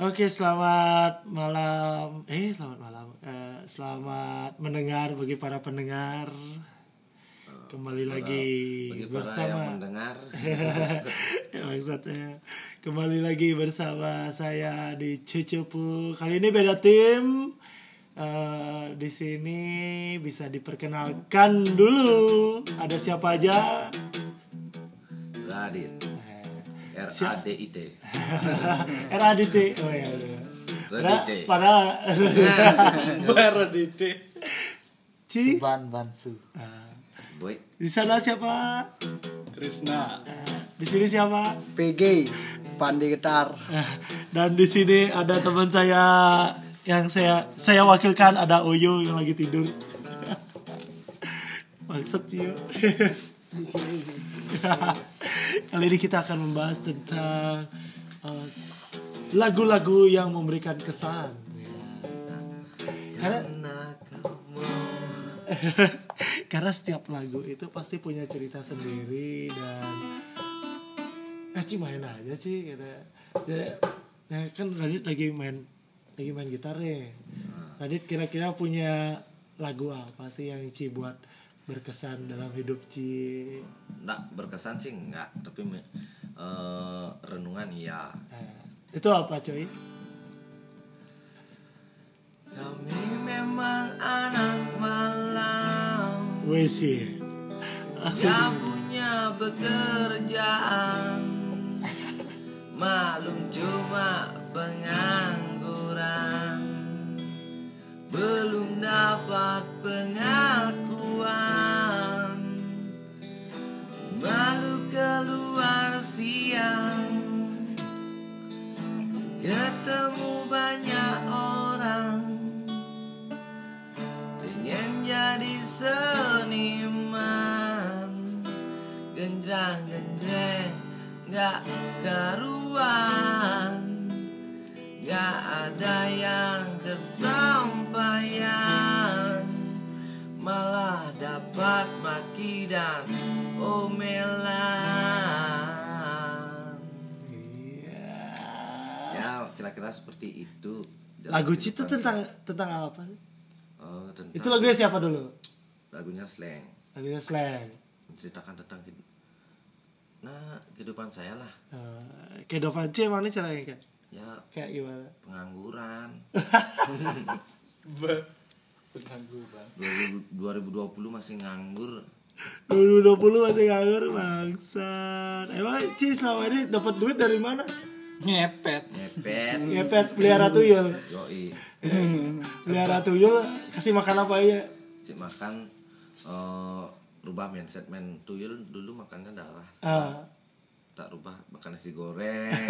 Oke, selamat malam. Eh, selamat malam. Eh, selamat mendengar bagi para pendengar. Kembali lagi Bagi para yang bersama mendengar ya, maksudnya kembali lagi bersama saya di Cucupu. Kali ini beda tim. Eh, di sini bisa diperkenalkan dulu. Ada siapa aja? Radit Eh, R A D I T RADT. Oh ya. udah. Radit Pada Baradite. Ci. Ban Bansu. Ah, Boy Di sana siapa? Krisna. Ah, Di sini siapa? PG Pandi Getar Ah, Dan di sini ada teman saya yang saya saya wakilkan ada Oyo yang lagi tidur. Maksud Yo. Kali ini kita akan membahas tentang eh, lagu-lagu yang memberikan kesan. Karena Karena setiap lagu itu pasti punya cerita sendiri dan eh Ci main aja sih gitu. Ya, ya kan Radit lagi main lagi main gitar nih. Radit kira-kira punya lagu apa sih yang Ci buat berkesan dalam hidup Ci? Nggak berkesan sih enggak Tapi eh, renungan iya Nah, itu apa coy? Kami memang anak malam Wes sih. Yang punya pekerjaan Malum cuma pengangguran Belum dapat pengakuan. Malu keluar siang. Ketemu banyak orang. Pengen jadi seniman. Gendrang-gendrang Gak karuan seperti itu Lagu Ci itu tentang tentang apa sih? Oh, tentang Itu lagunya siapa dulu? lagunya slang Lagunya slang. menceritakan tentang hidup nah kehidupan saya lah Uh, kehidupan C emang ini caranya kayak ya kayak gimana? pengangguran Pengangguran. 2000 2020 masih nganggur 2020 masih nganggur bangsat. Emang Ci selama ini dapat duit dari mana? Ngepet. ngepet Ngepet pelihara tuyul. yoi Pelihara tuyul kasih makan apa aja? si makan eh, rubah mindset men tuyul dulu makannya darah Ah, tak rubah makan nasi goreng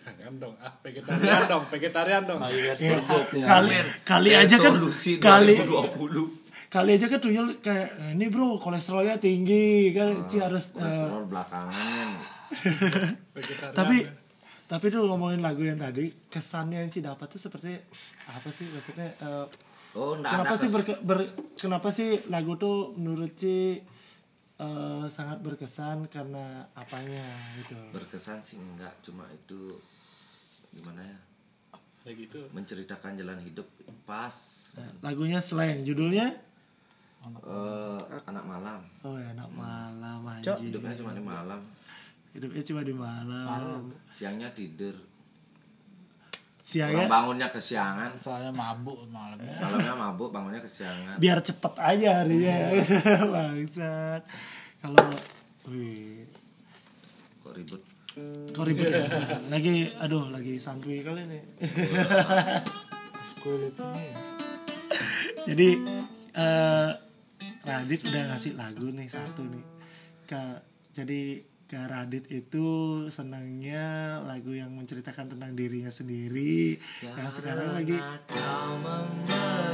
Jangan dong. Ah, vegetarian dong, vegetarian dong. ya, kali kali aja kan kali 2020 kali aja kan tuyul kayak "Eh, ini bro kolesterolnya tinggi kan Ci harus eh, kolesterol belakangan men. Vegetarian. tapi tapi tuh ngomongin lagu yang tadi kesannya yang Ci dapat tuh seperti apa sih? Maksudnya eh, oh enggak kenapa ada sih berke- ber- kenapa sih lagu tuh menurut Ci eh, sangat berkesan karena apanya gitu? Berkesan sih enggak cuma itu gimana ya? Ya gitu. menceritakan jalan hidup pas. Nah, lagunya slang judulnya? Eh, anak malam. Oh ya anak malam Cok. hidupnya cuma di malam hidupnya cuma di malam. Siangnya tidur. Siangnya? Orang bangunnya kesiangan. Soalnya mabuk malamnya. malamnya mabuk bangunnya kesiangan. Biar cepet aja harinya. Bangsat. Kalau wih. Kok ribut kok ribet ya? Lagi aduh lagi santuy kali nih. Kulit jadi eh Radit udah ngasih lagu nih satu nih. Ke jadi ke Radit itu senangnya lagu yang menceritakan tentang dirinya sendiri yang sekarang lagi.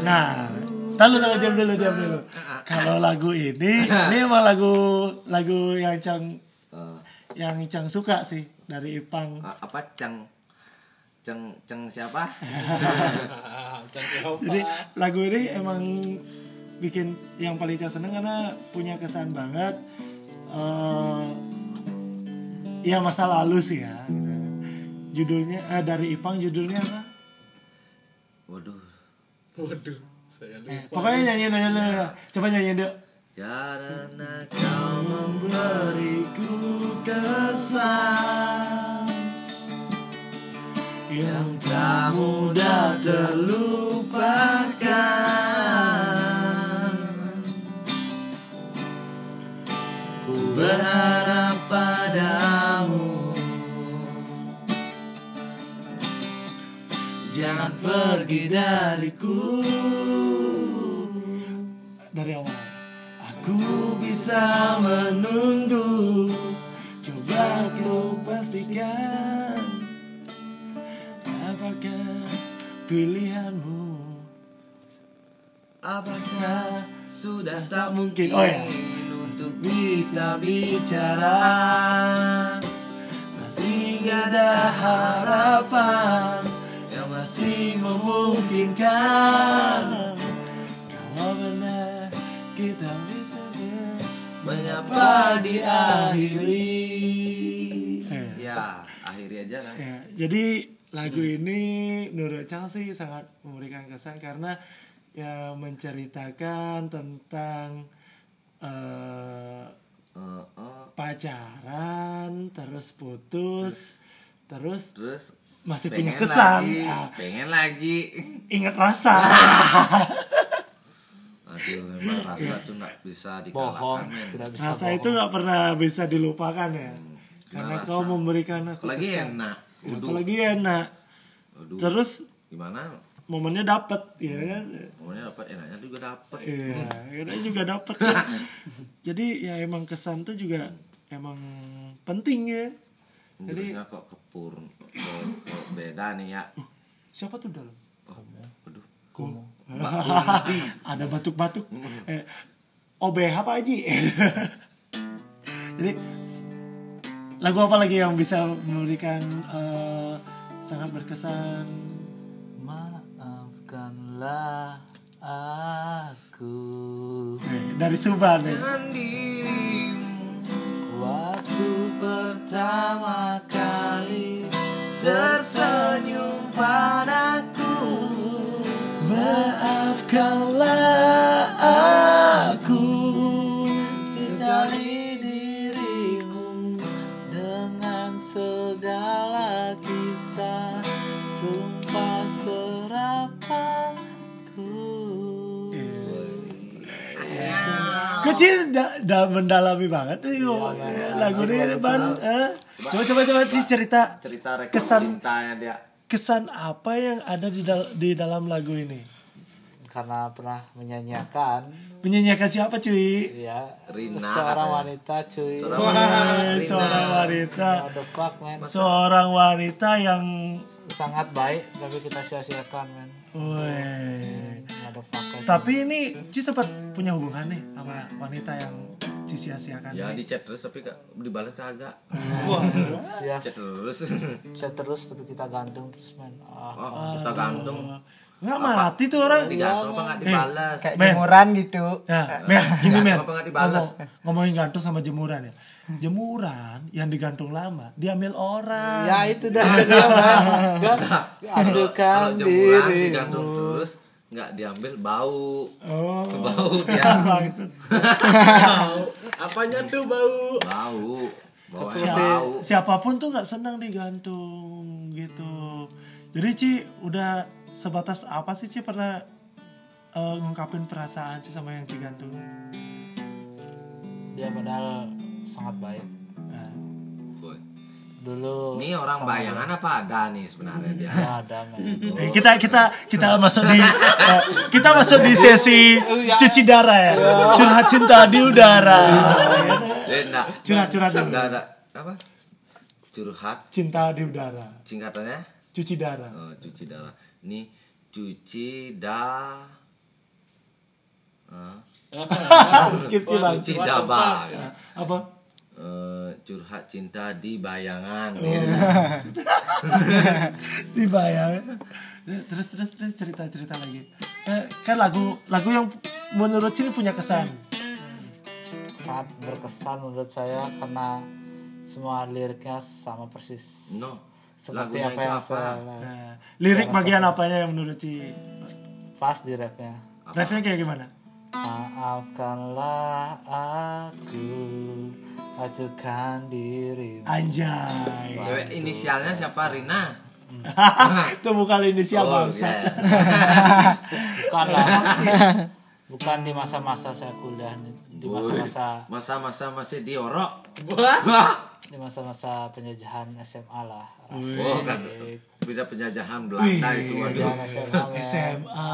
Nah tahu tahu diam dulu diam dulu. Kalau lagu ini ini emang lagu lagu yang Cang Eh, yang Cang suka sih dari Ipang. A- apa ceng ceng ceng siapa? Jadi lagu ini emang bikin yang paling Cang seneng karena punya kesan banget. eh ya masa lalu sih ya. judulnya eh, dari Ipang judulnya apa? Waduh. Waduh, saya eh, pokoknya nyanyiin aja lu coba nyanyiin dulu. Karena kau memberiku kesan yang tak mudah terlupakan. Ku berharap pergi dariku. Dari awal. Aku bisa menunggu. Coba kau pastikan. Apakah pilihanmu? Apakah sudah tak mungkin? Oh, ya. untuk bisa bicara. Masih ada harapan masih memungkinkan. Kalau benar kita bisa Menyapa diakhiri Eh. Ya, akhiri aja lah. Ya, jadi lagu ini menurut Chang sih sangat memberikan kesan karena ya menceritakan tentang eh, Eh, eh, pacaran terus putus terus Terus masih punya pengen kesan. lagi, Ah, pengen lagi. Ingat rasa. Aduh, memang rasa tuh nggak bisa bohong dikalahkan tidak bisa rasa bohong. itu nggak pernah bisa dilupakan ya. Hmm, karena rasa. kau memberikan aku Apalagi kesan. enak. Ya, Waduh, apalagi enak. Waduh. terus gimana? momennya dapet ya kan? Pokoknya dapat enaknya juga dapat Iya, kita juga dapat kan. Jadi ya emang kesan tuh juga emang penting ya. Jurusnya kok kepur kok, kok beda nih ya Siapa tuh dalam? oh, waduh. Mbak Kunti. Ada batuk-batuk. Eh, OBH Pak Haji. Jadi lagu apa lagi yang bisa memberikan eh, sangat berkesan? maafkanlah aku Eh, dari Subhan ya. dengan dirimu waktu pertama kali tersenyum padaku. Maafkanlah Kecil da, da- mendalami banget nih lagu ini ban. eh. Coba coba coba sih cerita cerita Kesan- cintanya dia kesan apa yang ada di dal- di dalam lagu ini. karena pernah menyanyiakan Menyanyikan siapa cuy? ya Rina seorang katanya. wanita cuy Seorang Wah, Rina. seorang wanita, fuck man seorang wanita yang, sangat baik tapi kita sia-siakan man weh. Tapi ini Ci sempat punya hubungan nih sama wanita yang Ci sia-siakan. ya di chat terus tapi kak dibalas kagak. Sia chat terus. Chat terus tapi kita gantung terus man ah. Oh kita gantung. Nggak mati tuh orang. digantung apa nggak dibalas Kayak Men. jemuran gitu. Ya, men, gini men. Apa nggak dibalas Ngomong- ngomongin gantung sama jemuran ya. Jemuran yang digantung lama diambil orang. ya itu dah. Dia man kan jemuran diri digantung nggak diambil bau Oh. bau dia Maksud. Apanya tuh bau? bau bau Siapa- bau siapa pun tuh nggak senang digantung gitu. Jadi Ci udah sebatas apa sih Ci pernah eh, ngungkapin perasaan Ci sama yang Ci gantung? dia padahal sangat baik. Dulu ini orang sangat bayangan apa ada nih sebenarnya dia. Ya, ada man eh, kita kita kita masuk di eh, kita masuk di sesi cuci darah ya. Curhat cinta di udara. Curhat-curhat dulu. enggak ada apa curhat Cinta di udara. singkatannya Cuci darah. oh, cuci darah ini cuci da Ah, Skip cuci daba. Apa? Eh, curhat cinta di bayangan Oh. gitu. dibayang terus terus terus cerita cerita lagi eh, kan lagu lagu yang menurut sini punya kesan sangat berkesan menurut saya karena semua liriknya sama persis no seperti Lagunya apa yang apa? saya Nah, lirik bagian apanya yang menurut Ci? pas di rapnya Refnya kayak gimana? Maafkanlah aku ajukan diri Anjay. Cewek inisialnya siapa? Rina. Itu bukan inisial Oh, bangsa. iya. bukan lah bukan di masa-masa saya kuliah di masa-masa Masa-masa masih diorok. Wah. Di masa-masa penjajahan SMA lah Oh, kan beda penjajahan Belanda itu waduh. penjajahan SMA. SMA.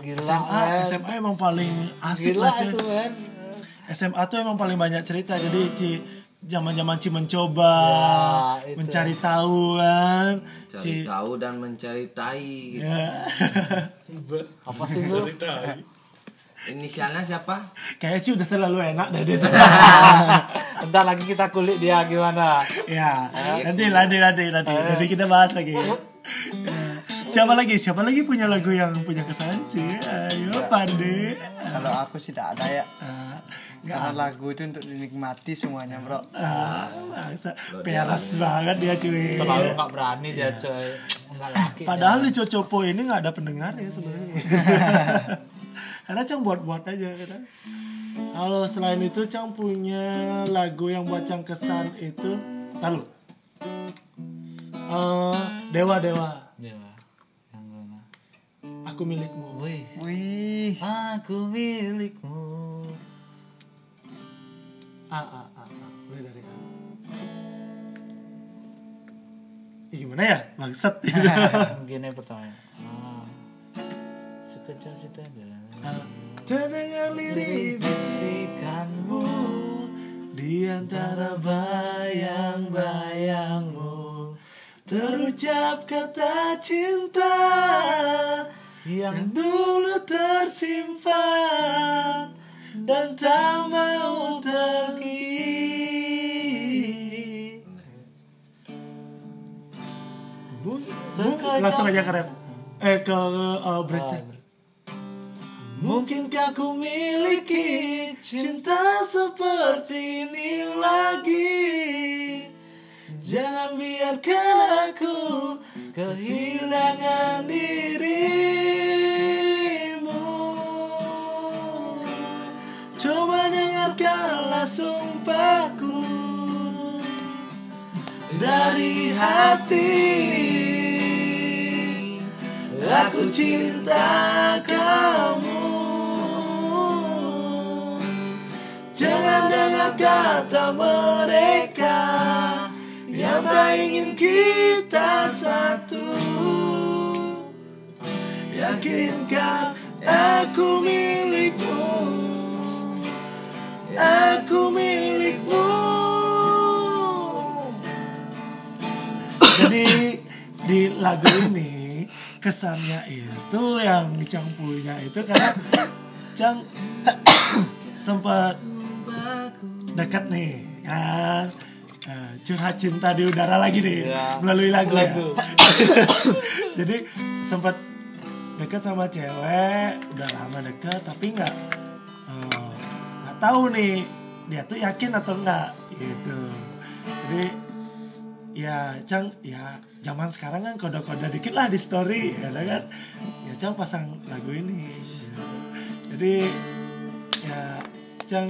Gila SMA. SMA emang paling asik gila lah itu men SMA tuh emang paling banyak cerita. Jadi Ci zaman-zaman Ci mencoba, Ya, itu. mencari tahu kan. Cari Ci tahu dan mencari tai. gitu. ya. apa sih lu Cerita. Inisialnya siapa? Kayaknya Ci udah terlalu enak dari itu. Bentar lagi kita kulik dia gimana ya, nanti nanti nanti nanti nanti kita bahas lagi. Ya. Siapa lagi? Siapa lagi punya lagu yang punya kesan Ci? Ayo Pande. Kalau aku sih tidak ada ya. Nggak Karena lagu itu untuk dinikmati semuanya, Bro. Ah, dia peres banget dia cuy. terlalu gak berani dia coy enggak laki Padahal di Cocopo ini nggak ada pendengar ya sebenarnya. Karena Cang buat-buat aja kan. Kalau selain itu Cang punya lagu yang buat Cang kesan itu Tahu. Eh, Dewa Dewa, dia yang mana aku milikmu. wih Wih, aku milikmu A A A A. Mulai dari A. Ih, gimana ya? Bangsat. gini pertanyaan ah. Sekejap Ah, Terdengar lirik bisikanmu Di antara bayang-bayangmu. Terucap kata cinta Yang dulu tersimpan Dan tak mau bu- Langsung aja ke rap Eh ke uh, bridge Mungkinkah ku miliki cinta seperti ini lagi? Jangan biarkan aku kehilangan dirimu. Coba dengarkanlah sumpahku. Dari hati Aku cinta kamu Dengar kata mereka Yang tak ingin kita satu. Yakinkah aku milikmu? Aku milikmu. Jadi di lagu ini kesannya itu yang Cang punya itu karena Cang sempat dekat nih kan Nah, curhat cinta di udara lagi nih Ya. melalui lagu, ya. Lagu. jadi sempat dekat sama cewek udah lama dekat tapi nggak eh, nggak tahu nih dia tuh yakin atau enggak gitu jadi ya Cang ya zaman sekarang kan kode-kode dikit lah di story ya kan ya Cang pasang lagu ini gitu. jadi ya Cang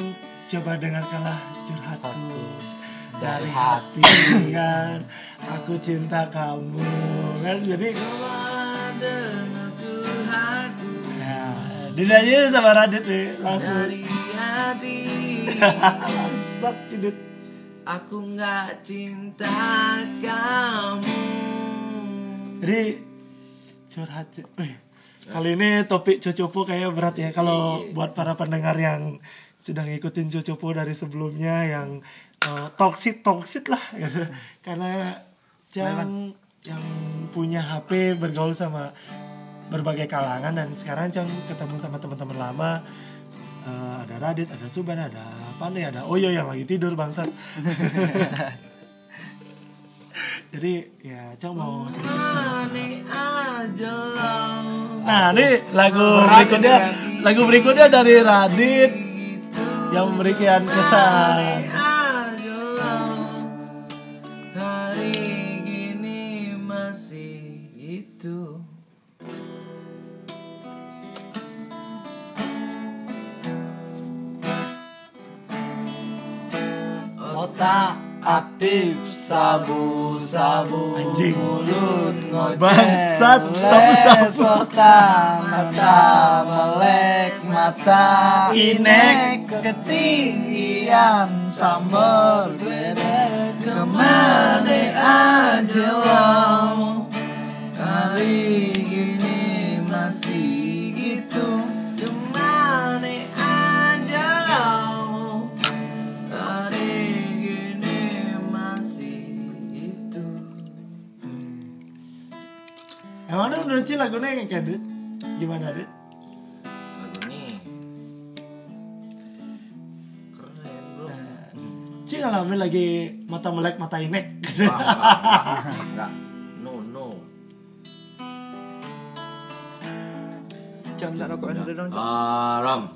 coba dengarkanlah curhatku. Dari hati kan aku cinta kamu. Kan? Jadi ya dinyanyi sama Radit nih langsung. Dari hati. Bangsat cidit. Aku nggak cinta kamu. Jadi curhat cu- Wih, Kali ini topik Cocopo kayak berat ya Kalau buat para pendengar yang sudah ngikutin Cocopo dari sebelumnya Yang uh, toksit-toksit lah. Gitu. Karena Cang yang punya HP bergaul sama berbagai kalangan Dan sekarang Cang ketemu sama teman-teman lama. Eh, Ada Radit, ada Suban, ada Pandai, ada Oyo yang lagi tidur bangsat. Jadi ya Cang mau sedikit lah. Nah, ini lagu berikutnya lagu berikutnya dari Radit yang memberikan kesan. Hari gini masih itu Otak aktif sabu-sabu Anjing. mulut ngoceh Bangsat, sabu-sabu. mata melek mata. Inek. Ketinggian sambal beda ke mana aja lo hari Emang ada menurut Ci lagunya yang kayak Dit? Gimana lagu ini keren bro. Ci ngalamin lagi mata melek mata inek. Enggak. No no. Jam tak rokok satu dong haram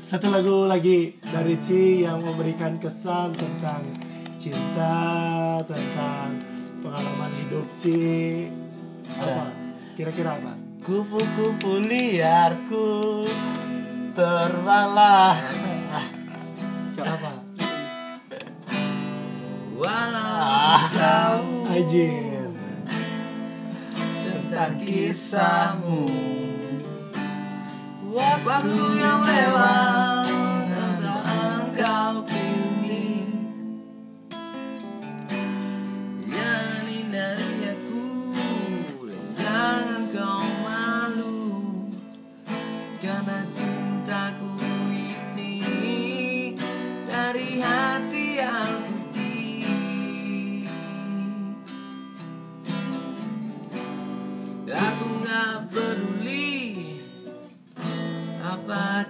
Satu lagu lagi dari Ci yang memberikan kesan tentang cinta, tentang pengalaman hidup Ci. Apa? Kira-kira apa? Kupu-kupu liarku terbanglah. Apa? walau jauh Ajin. tentang kisahmu waktu yang lewat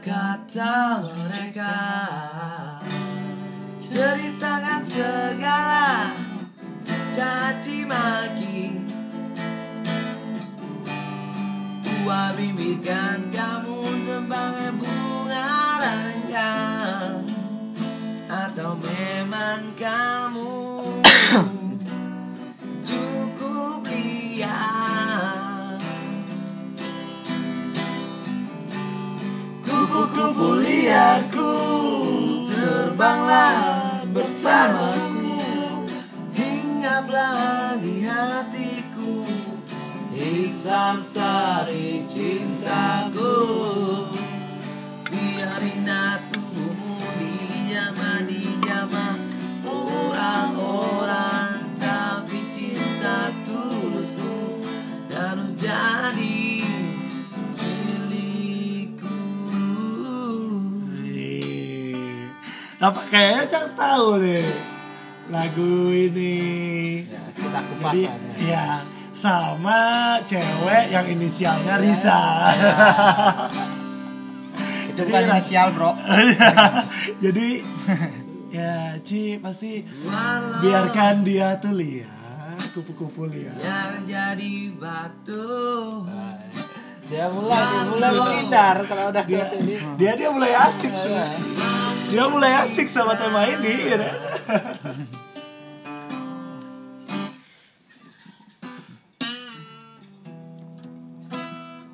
kata mereka. Ceritakan segala caci maki Gua bibirkan kamu sebagai bunga ranjang Atau memang kamu Kupu-kupu liarku Terbanglah bersamaku Hinggaplah di hatiku Hisap sari cintaku Apa kayaknya Cak tahu nih lagu ini. Ya, kita kupas Jadi, aja. ya sama cewek yang inisialnya Risa. itu Jadi, bukan Ras- inisial bro Jadi ya Ci pasti Walau biarkan dia tuh lihat kupu-kupu lihat. yang jadi batu Dia mulai, dia mulai menghindar kalau udah Dia, seperti ini. dia dia mulai asik sama dia mulai asik sama tema ini ya. kan?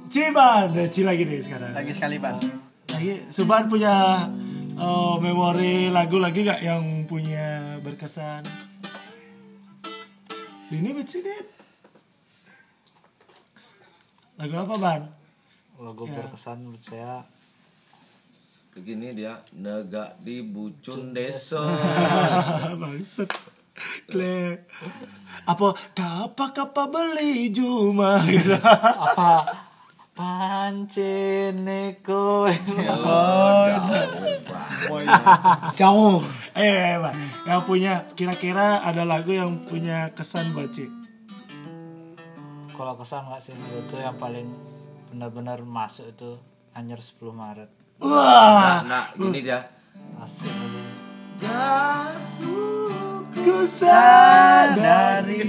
Ciban, Ci lagi nih sekarang. lagi sekali ban Lagi, Suban punya eh, memori lagu lagi gak yang punya berkesan? Ini begini. Lagu apa ban? Lagu Ya. berkesan menurut saya begini dia negak di bucun desa. Bangsat. Kle. Apa kapa kapa beli cuma gitu. apa panceneko oh jauh. Eh, Bang, yang punya kira-kira ada lagu yang punya kesan buat kalau kesan nggak sih menurutku yang paling benar-benar masuk itu Anyer 10 Maret Wah, nah, nah gini dia asik aja ku sadari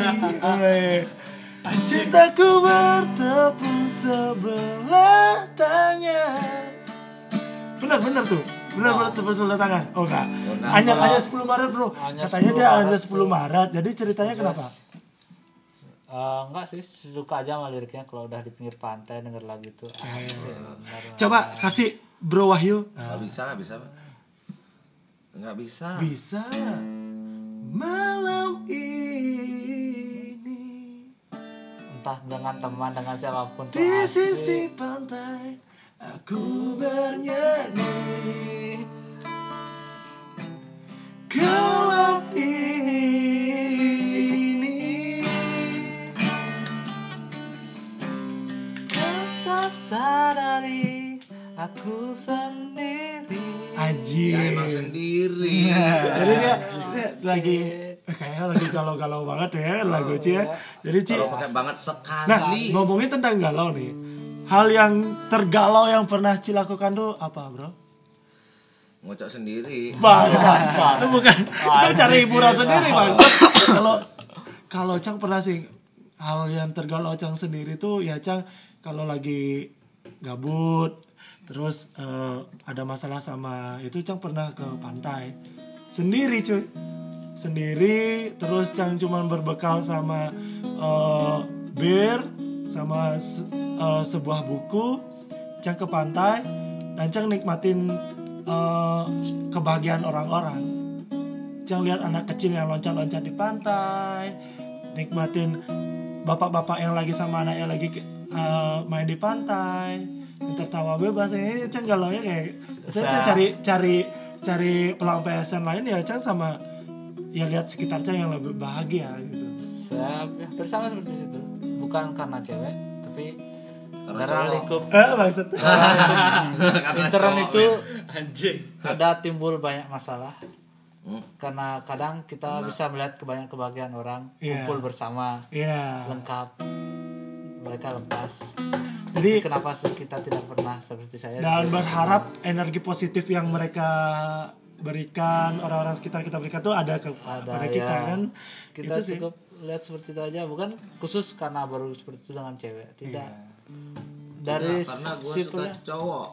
cintaku bertepuk sebelah tangan. Benar, benar tuh. Benar benar tepuk tangan. Oh enggak. Oh. Hanya hanya 10 Maret, Bro. Hanya Katanya 10 dia hanya Maret, 10 Maret. Jadi ceritanya kenapa? Eh, enggak sih suka aja sama liriknya kalau udah di pinggir pantai denger lagu itu asik bener. Coba kasih Bro Wahyu. nggak bisa nggak bisa Pak. nggak bisa Bisa malam ini entah dengan teman dengan siapa pun di asik. sisi pantai aku bernyanyi gelap aku sendiri Anjir. ya emang sendiri Jadi dia, dia lagi eh, kayaknya lagi galau-galau banget ya lagu Ci ya. Jadi Ci, pakai banget nah sekali ngomongin tentang galau nih. Hal yang tergalau yang pernah Ci lakukan tuh apa bro? ngocok sendiri Bagus. itu bukan itu cari hiburan sendiri bang. Kalau kalau Cang pernah sih hal yang tergalau Cang sendiri tuh ya Cang kalau lagi gabut terus eh, ada masalah sama itu Cang pernah ke pantai. Sendiri cuy. Sendiri terus Cang cuman berbekal sama eh, bir sama se- eh, sebuah buku. Cang ke pantai dan Cang nikmatin eh, kebahagiaan orang-orang. Cang lihat anak kecil yang loncat-loncat di pantai nikmatin bapak-bapak yang lagi sama anaknya lagi eh, main di pantai tertawa bebas ini Cang galau ya kayak saya Sa- cari cari cari pelampiasan lain ya Cang sama ya lihat sekitar Cang yang lebih bahagia gitu. Siap, ya, bersama seperti itu. Bukan karena cewek tapi Karena lingkup. Eh maksud intern itu Anjing. ada timbul banyak masalah. Hmm. karena kadang kita bisa melihat kebanyakan kebahagiaan orang Iya. kumpul bersama ya lengkap mereka lepas. Jadi kenapa sih kita tidak pernah seperti saya? Dan berharap energi positif yang mereka berikan orang-orang sekitar kita berikan tuh ada ke Ada, pada kita ya. kan? Kita itu sih. cukup lihat seperti itu aja. Bukan khusus karena baru seperti itu dengan cewek tidak. Dari Nah, karena gue suka sipilnya cowok.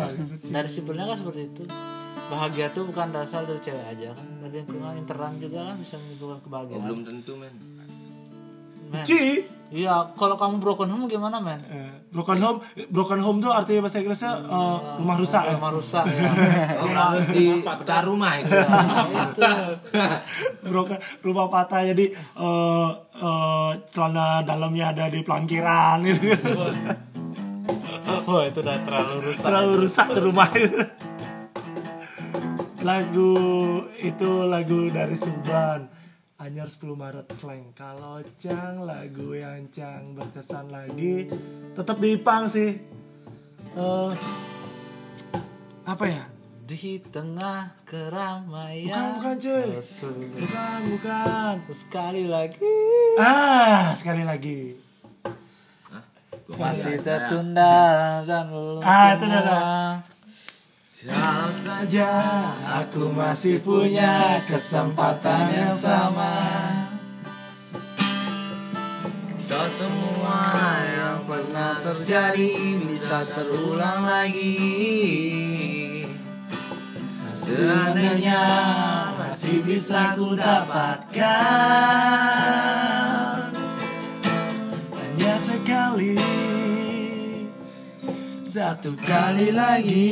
Dari sipilnya kan seperti itu. Bahagia tuh bukan dasar dari cewek aja kan? Dari lingkungan internal juga kan bisa menimbulkan oh, kebahagiaan. Belum tentu men men. Ci iya kalau kamu broken home gimana men? Eh, broken home broken home tuh artinya bahasa Inggrisnya eh, rumah rusak ya? rumah rusak ya. Oh, harus di bedah rumah itu. Itu. Broken rumah patah jadi eh, eh, celana dalamnya ada di pelangkiran. Gitu oh itu udah terlalu rusak. Terlalu rusak tuh rumah lagu itu lagu dari Subhan Anyar 10 Maret slang kalau Cang lagu yang Cang berkesan lagi tetap di Ipang sih. Eh, apa ya? Di tengah keramaian. Bukan bukan cuy. Rasul- bukan bukan. Sekali lagi. Ah sekali lagi. Hah? Gua masih tertunda dan belum Ah, itu udah, Kalau saja aku masih punya kesempatan yang sama. Tak semua yang pernah terjadi bisa terulang lagi. Seandainya masih bisa ku dapatkan. Hanya sekali Satu kali lagi.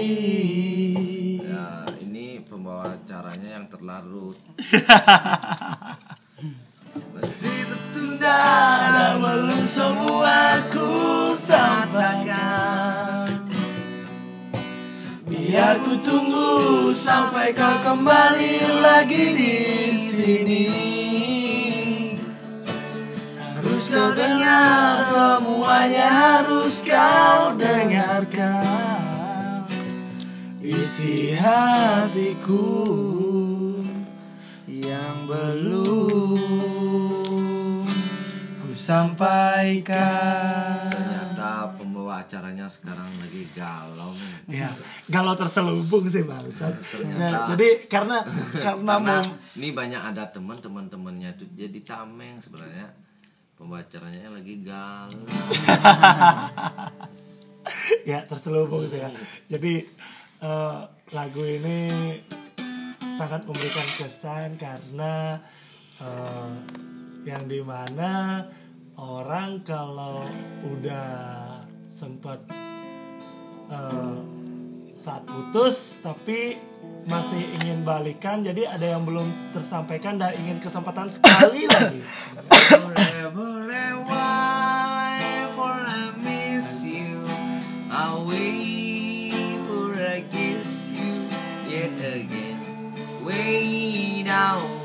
Ya ini pembawa acaranya yang terlalu Masih tertunda Dan belum semua ku sampaikan. Biar ku tunggu sampai kau kembali lagi di sini Harus kau dengar semuanya harus kau dengarkan Isi hatiku yang belum ku sampaikan Ternyata pembawa acaranya sekarang lagi galau. Ya, galau terselubung sih bangsat. Ternyata. Nah, jadi karena karena Karena mau ini banyak ada teman teman temannya tuh jadi tameng sebenarnya pembawa acaranya lagi galau ya terselubung sih ya. Jadi eh, lagu ini sangat memberikan kesan karena eh, yang di mana orang kalau udah sempat eh, saat putus tapi masih ingin balikan jadi ada yang belum tersampaikan dan ingin kesempatan sekali lagi Forever and why for I miss you. I wait for I kiss you yet again. Wait out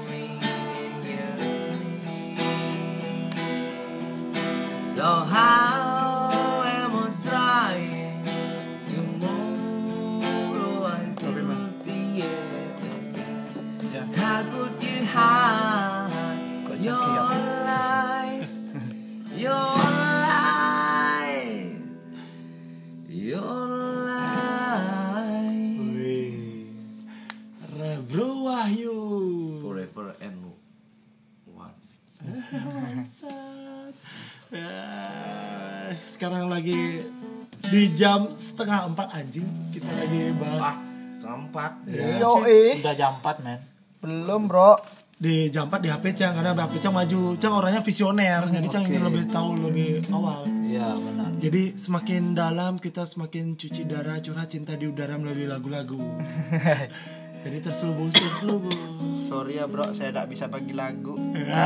jam setengah empat anjing kita lagi bahas Ah, tempat. Ya, Yo Cik. eh Udah jam 4 men. belum bro. di jam 4 di HP Cang karena HP Cang maju Cang orangnya visioner jadi Cang ingin lebih tahu lebih awal Iya benar. jadi semakin dalam kita semakin cuci darah curhat cinta di udara melalui lagu-lagu jadi terselubung terselubung Sorry ya bro, saya tidak bisa bagi lagu.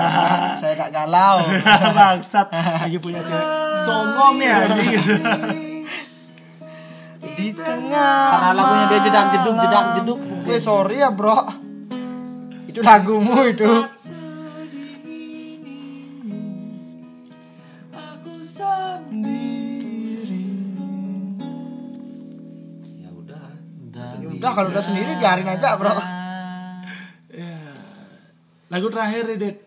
saya tidak galau. bangsat lagi punya cewek songong ya anjing tengah. Karena lagunya dia jedak jeduk jedak jeduk. Gue sorry ya bro. Itu lagumu itu. Aku sendiri. Ya udah. Udah. Udah kalau udah sendiri biarin aja bro. ya. lagu terakhir nih Dit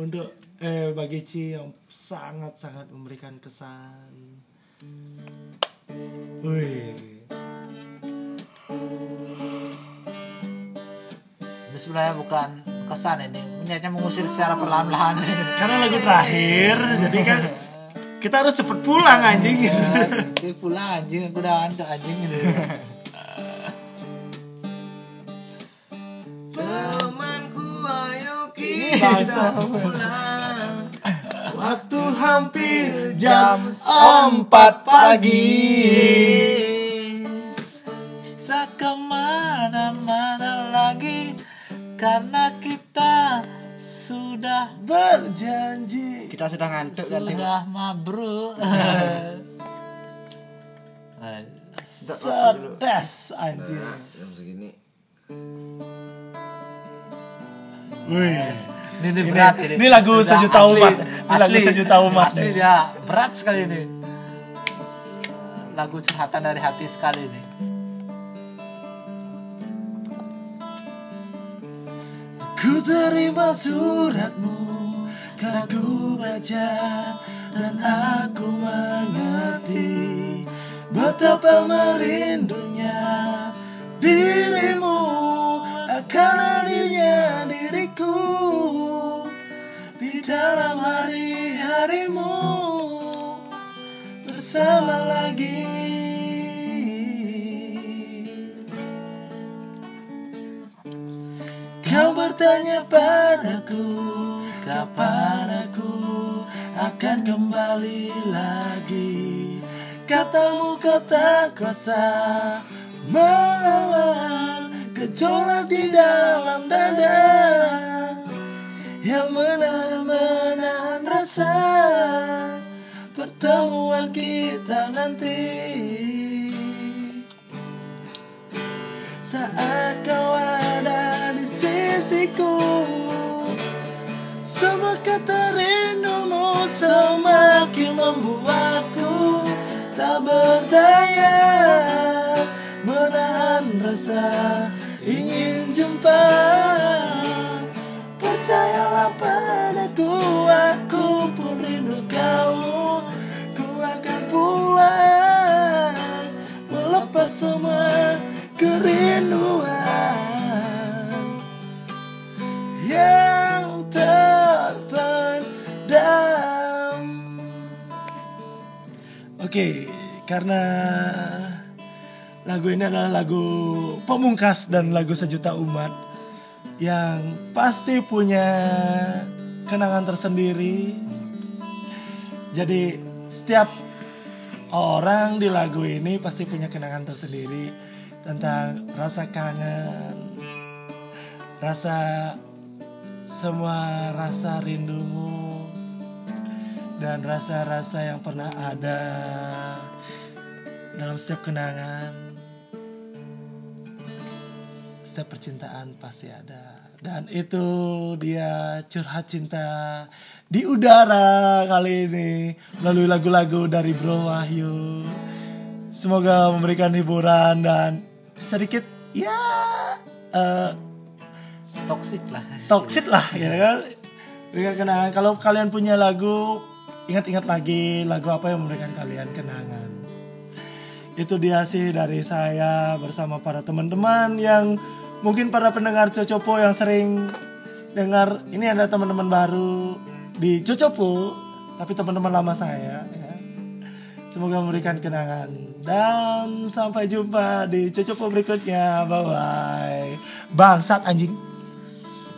untuk eh bagi Ci yang sangat-sangat memberikan kesan Wih. Ini sebenarnya bukan kesan ini. Niatnya mengusir secara perlahan-lahan. karena lagu terakhir jadi kan kita harus cepet pulang anjing Ini pulang anjing, aku udah ngantuk anjing gitu. Temanku ayo kita pulang. waktu hampir Jam jam 4 pagi. Berjanji Kita sudah ngantuk kan. sudah mabruk. Eh, sedes anjing Nah, jam segini. Wih. ini, ini Ini- berat ini. ini lagu Udah sejuta asli, umat. Ini lagu asli. sejuta umat Asli nih. dia berat sekali ini. Lagu curhatan dari hati sekali ini. Ku terima suratmu Karena ku baca Dan aku mengerti Betapa merindunya Dirimu Akan hadirnya diriku Di dalam hari-harimu. Bersama lagi. Kau bertanya padaku Kapan aku akan kembali lagi. Katamu kau tak kuasa Melawan gejolak di dalam dada Yang menahan-menahan rasa Pertemuan kita nanti. Saat kau ada di sisiku Semua kata rasa ingin jumpa. Percayalah padaku, aku pun rindu kamu Ku akan pulang Melepas semua kerinduan Yang terpendam. Oke, karena lagu ini adalah lagu pemungkas dan lagu sejuta umat yang pasti punya kenangan tersendiri. Jadi setiap orang di lagu ini pasti punya kenangan tersendiri tentang rasa kangen, rasa semua rasa rindumu dan rasa-rasa yang pernah ada dalam setiap kenangan. Setiap percintaan pasti ada. Dan itu dia curhat cinta di udara kali ini melalui lagu-lagu dari Bro Wahyu. Semoga memberikan hiburan dan sedikit ya eh, toksik lah toxic lah ya kan berikan kenangan kalau kalian punya lagu ingat-ingat lagi lagu apa yang memberikan kalian kenangan itu dia sih dari saya bersama para teman-teman yang mungkin para pendengar Cocopo yang sering dengar ini ada teman-teman baru di Cocopo tapi teman-teman lama saya ya. semoga memberikan kenangan. Dan sampai jumpa di Cocopo berikutnya. Bye bye bangsat anjing